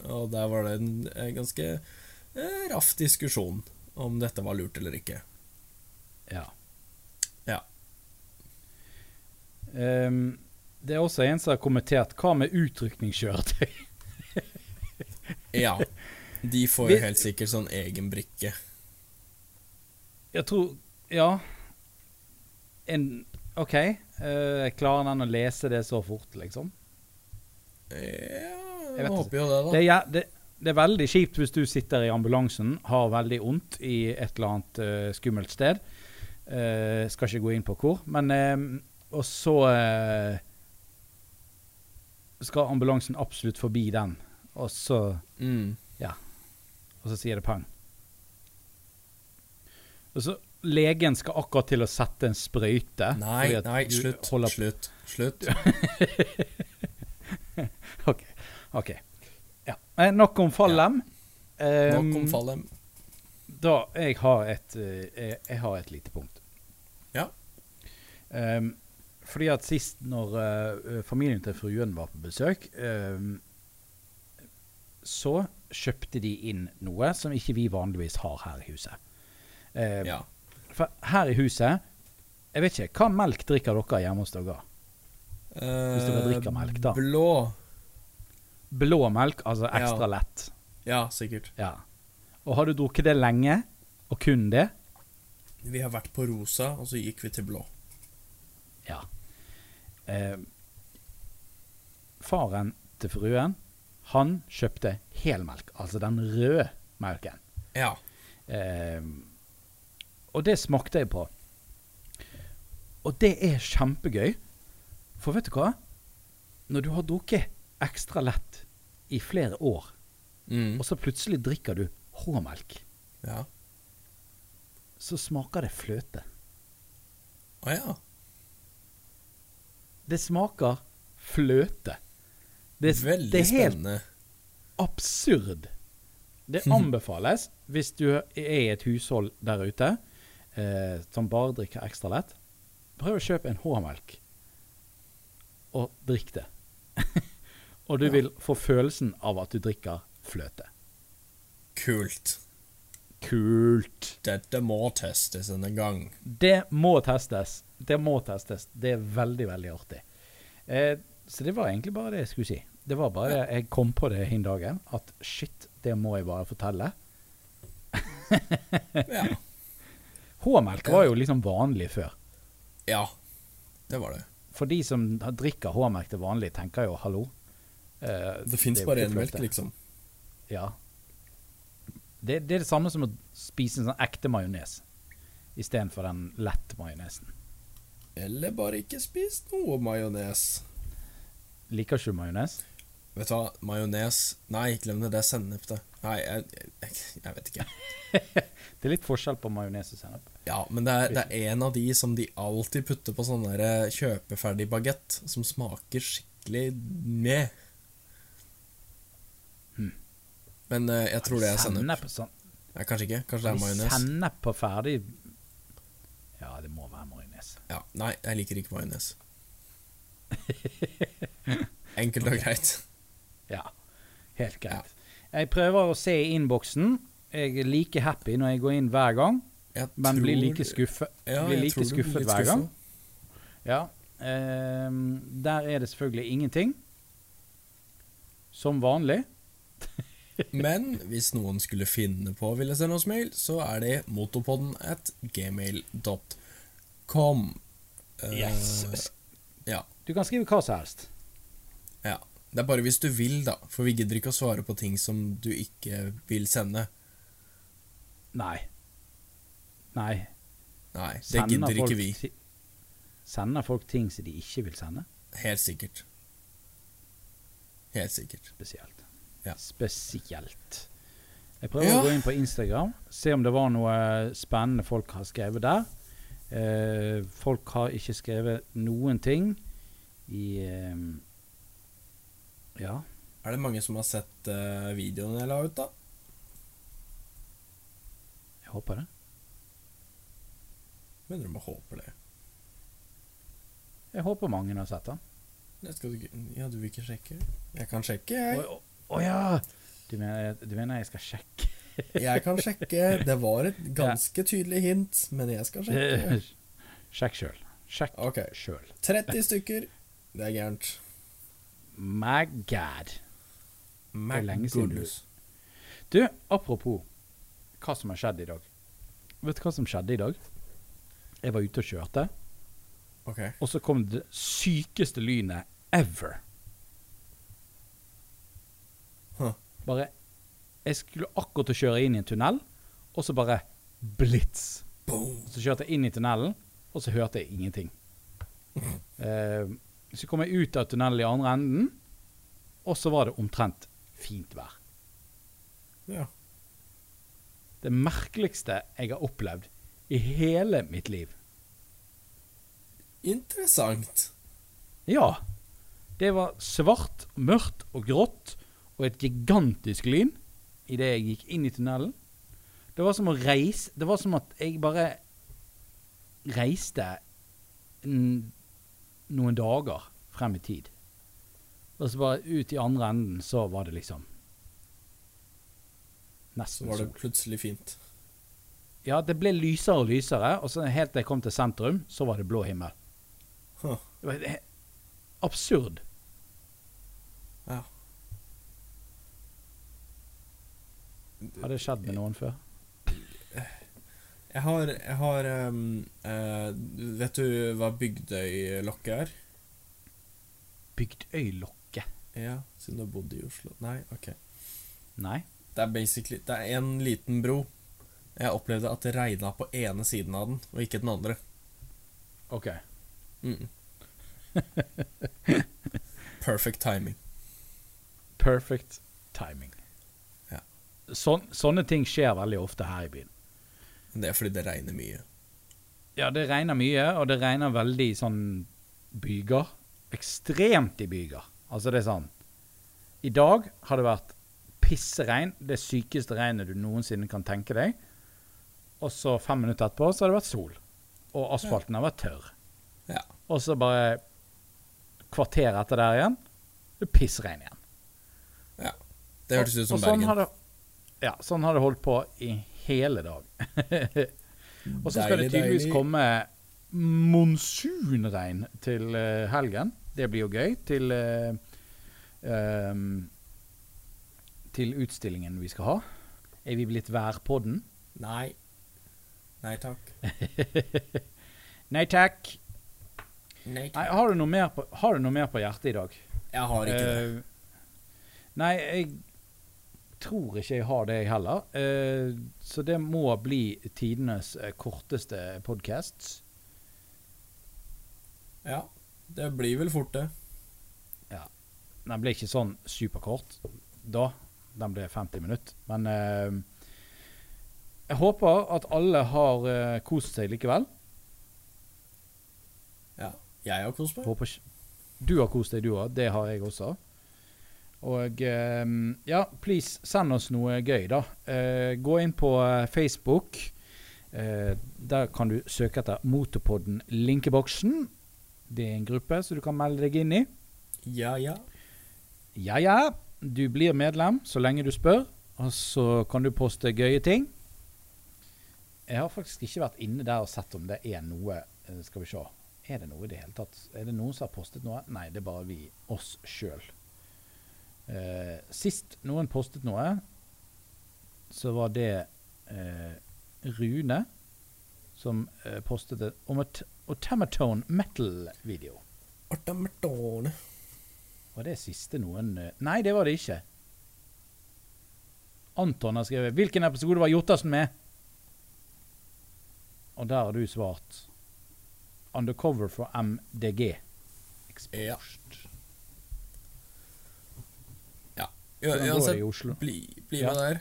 Og der var det en ganske raff diskusjon om dette var lurt eller ikke. Ja. Ja. Um, det er også en som har kommentert Hva med utrykningskjøretøy? Ja. De får jo helt sikkert sånn egen brikke. Jeg tror Ja. En OK. Uh, klarer han å lese det så fort, liksom? Ja, Jeg jeg håper jo det, da. Det ja- det, det er veldig kjipt hvis du sitter i ambulansen, har veldig vondt i et eller annet uh, skummelt sted. Uh, skal ikke gå inn på hvor. Men Og så skal ambulansen absolutt forbi den, og så Mm. Og så sier det pang. Og så Legen skal akkurat til å sette en sprøyte. Nei, nei, slutt. holder- Slutt. Slutt. OK. ok. Ja. Eh, nok om Fallem. Nok Um, om Fallem. Da, jeg har et, eh, jeg, jeg har et lite punkt. Ja. Um, fordi at sist når uh, familien til fruen var på besøk, um, så kjøpte de inn noe som ikke vi vanligvis har her i huset. Uh, Ja. For her i huset Jeg vet ikke, hva melk drikker dere hjemme hos dere? Hvis dere drikker melk, da. Eh, Blå. Blå melk, altså ekstra Ja. lett. Ja, sikkert. Ja. Og har du drukket det lenge, og kun det? Vi har vært på rosa, og så gikk vi til blå. Ja. Eh, faren til fruen, han kjøpte helmelk, altså den røde melken. Ja. Eh, og det smakte jeg på. Og det er kjempegøy. For vet du hva? Når du har drukket ekstra lett i flere år, Mm. og så plutselig drikker du H-melk, Ja. så smaker det fløte. Å ja. Det smaker fløte. Det, Veldig det er helt spennende. absurd. Det anbefales hvis du er i et hushold der ute eh, som bare drikker ekstra lett. Prøv å kjøpe en H-melk og drikk det. og du Ja. vil få følelsen av at du drikker fløte. Kult. Kult. Dette må testes en gang. Det må testes. Det må testes. Det er veldig, veldig artig. Eh, så det var egentlig bare det jeg skulle si. Det var bare det jeg kom på det hin dagen, at shit, det må jeg bare fortelle. Ja. H-melk var jo liksom vanlig før. ja. Det var det. For de som drikker H-melk til vanlig, tenker jo hallo. Eh, Det fins bare én melk, liksom. Ja. Det, det er det samme som å spise en sånn ekte majones istedenfor den lett majonesen. Eller bare ikke spis noe majones. Liker ikke du majones? Vet du hva, majones Nei, glem det. Det er sennep, det. Nei, jeg, jeg, jeg vet ikke. Det er litt forskjell på majones og sennep. Ja, men det er, det er en av de som de alltid putter på sånn eh, kjøpeferdig bagett, som smaker skikkelig med. Hmm. Men eh, jeg tror det er sennep. Sennep sånn. Nei, kanskje ikke. Kanskje det er majones. Sennep på ferdig Ja, det må være majones. Ja, nei, jeg liker ikke majones. Enkelt og greit. Ja, helt greit. Jeg prøver å se i innboksen. Jeg er like happy når jeg går inn hver gang, Jeg men blir like skuffet, Ja, blir like du blir skuffet hver gang. skuffet. Ja. Eh, der er det selvfølgelig ingenting. Som vanlig. Men hvis noen skulle finne på å ville sende oss mail, så er det motopodden at gmail.com. Eh, Yes. ja. Du kan skrive hva som helst. ja. Det er bare hvis du vil, da. For vi gidder ikke å svare på ting som du ikke vil sende. Nei. Nei. Nei, det gidder ikke vi. Sender folk ting som de ikke vil sende? Helt sikkert. Helt sikkert. Spesielt. Ja. Spesielt. Jeg prøver Ja. å gå inn på Instagram, se om det var noe spennende folk har skrevet der. Eh, folk har ikke skrevet noen ting i eh, Ja. Er det mange som har sett uh, videoen jeg la ut, da? Jeg håper det. Mener du må håpe det? Jeg håper mange har sett den. Du, ja, du vil ikke sjekke? Jeg kan sjekke, jeg. Å å ja! Du mener, du mener jeg skal sjekke? Jeg kan sjekke. Det var et ganske tydelig hint, men jeg skal sjekke. Sjekk sjøl. Sjekk okay. sjøl. 30 stykker. Det er gærent. My God. My lenge siden du- goodness. Du, apropos hva som har skjedd i dag. Vet du hva som skjedde i dag? Jeg var ute og kjørte, Okay. og så kom det sykeste lynet ever. Huh. Bare Jeg skulle akkurat å kjøre inn i en tunnel, og så bare blits. Boom. Så kjørte jeg inn i tunnelen, og så hørte jeg ingenting. Uh, så kom jeg ut av tunnelen i andre enden, og så var det omtrent fint vær. Ja. Det merkeligste jeg har opplevd i hele mitt liv. Interessant. Ja. Det var svart, mørkt og grått, og et gigantisk lyn idet jeg gikk inn i tunnelen. Det var som å reise Det var som at jeg bare reiste noen dager frem i tid. Og så bare ut i andre enden, så var det liksom Nesten Så var det plutselig fint. Ja, det ble lysere og lysere, og så helt til jeg kom til sentrum, så var det blå himmel. Huh. Det var absurd. Ja. Har det skjedd med noen før? Jeg har, jeg har um, uh, Vet du hva Bygdøylokket er? Bygdøylokket? Ja, siden du har bodd i Oslo. Nei, ok. Nei? Det er basically Det er en liten bro. Jeg opplevde at det regna på ene siden av den, og ikke den andre. OK. Mm. Perfect timing. Perfect timing. Ja. Sånn, sånne ting skjer veldig ofte her i byen. Det er fordi det regner mye. Ja, det regner mye, og det regner veldig sånn byger. Ekstremt i byger. Altså, det er sånn I dag har det vært pisseregn. Det sykeste regnet du noensinne kan tenke deg. Og så fem minutter etterpå så har det vært sol. Og asfalten har vært tørr. Ja. Og så bare kvarter etter der igjen, det pissregn igjen. Ja. Det hørtes ut som og sånn Bergen. Det, ja, sånn har det holdt på i hele dag. og så skal det tydeligvis deilig. komme monsunregn til eh, helgen. Det blir jo gøy. Til uh, um, Til utstillingen vi skal ha. Er vi blitt værpodden? Nei. Nei takk. Nei takk. Nei Nei, har du noe mer på, har du noe mer på hjertet i dag? Jeg har ikke det. Eh, nei, jeg tror ikke jeg har det, jeg heller. Uh, så det må bli tidenes eh, korteste podkast. Ja, det blir vel fort det. Ja. Den ble ikke sånn superkort da. Den ble 50 minutter. Men eh, jeg håper at alle har uh, kost seg likevel. Ja. Jeg har kost meg. Håper Du har kost deg, du òg. Det har jeg også. Og eh, ja, please, send oss noe gøy, da. Uh, gå inn på Facebook. Uh, der kan du søke etter Motorpodden Linkeboksen. Det er en gruppe som du kan melde deg inn i. Ja, ja. Ja, ja. Du blir medlem så lenge du spør, og så kan du poste gøye ting. Jeg har faktisk ikke vært inne der og sett om det er noe eh, Skal vi se. Er det noe i det hele tatt? Er det noen som har postet noe? Nei, det er bare vi. Oss sjøl. Eh, sist noen postet noe, så var det eh, Rune som eh, postet en om et Automaton metal-video. Otamatone. Var det siste noen eh, Nei, det var det ikke. Anton har skrevet 'Hvilken episode var Jottersen med?' Og der har du svart 'Undercover for MDG'. Exposed. Ja. Det Uansett, bli, bli Ja. med der.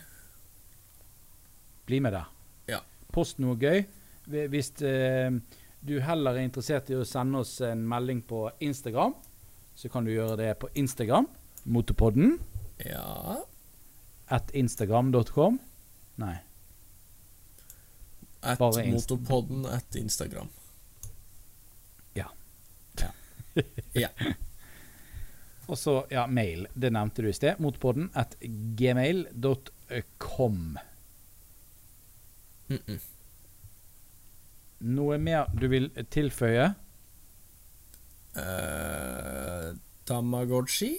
Bli med der. Ja. Post noe gøy. Hvis uh, du heller er interessert i å sende oss en melding på Instagram, så kan du gjøre det på Instagram. Motorpodden. Ja. At instagram.com. Nei. At Bare Motopodden at Instagram. Ja. Ja. ja. Og så, ja, mail. Det nevnte du i sted. Motopodden at gmail.com. Mm -mm. Noe mer du vil tilføye? Uh, Tamagotchi?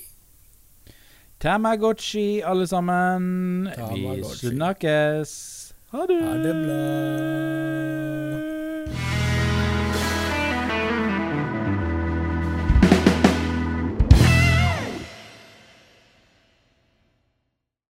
Tamagotchi, alle sammen. Vi snakkes. هادم هادم لا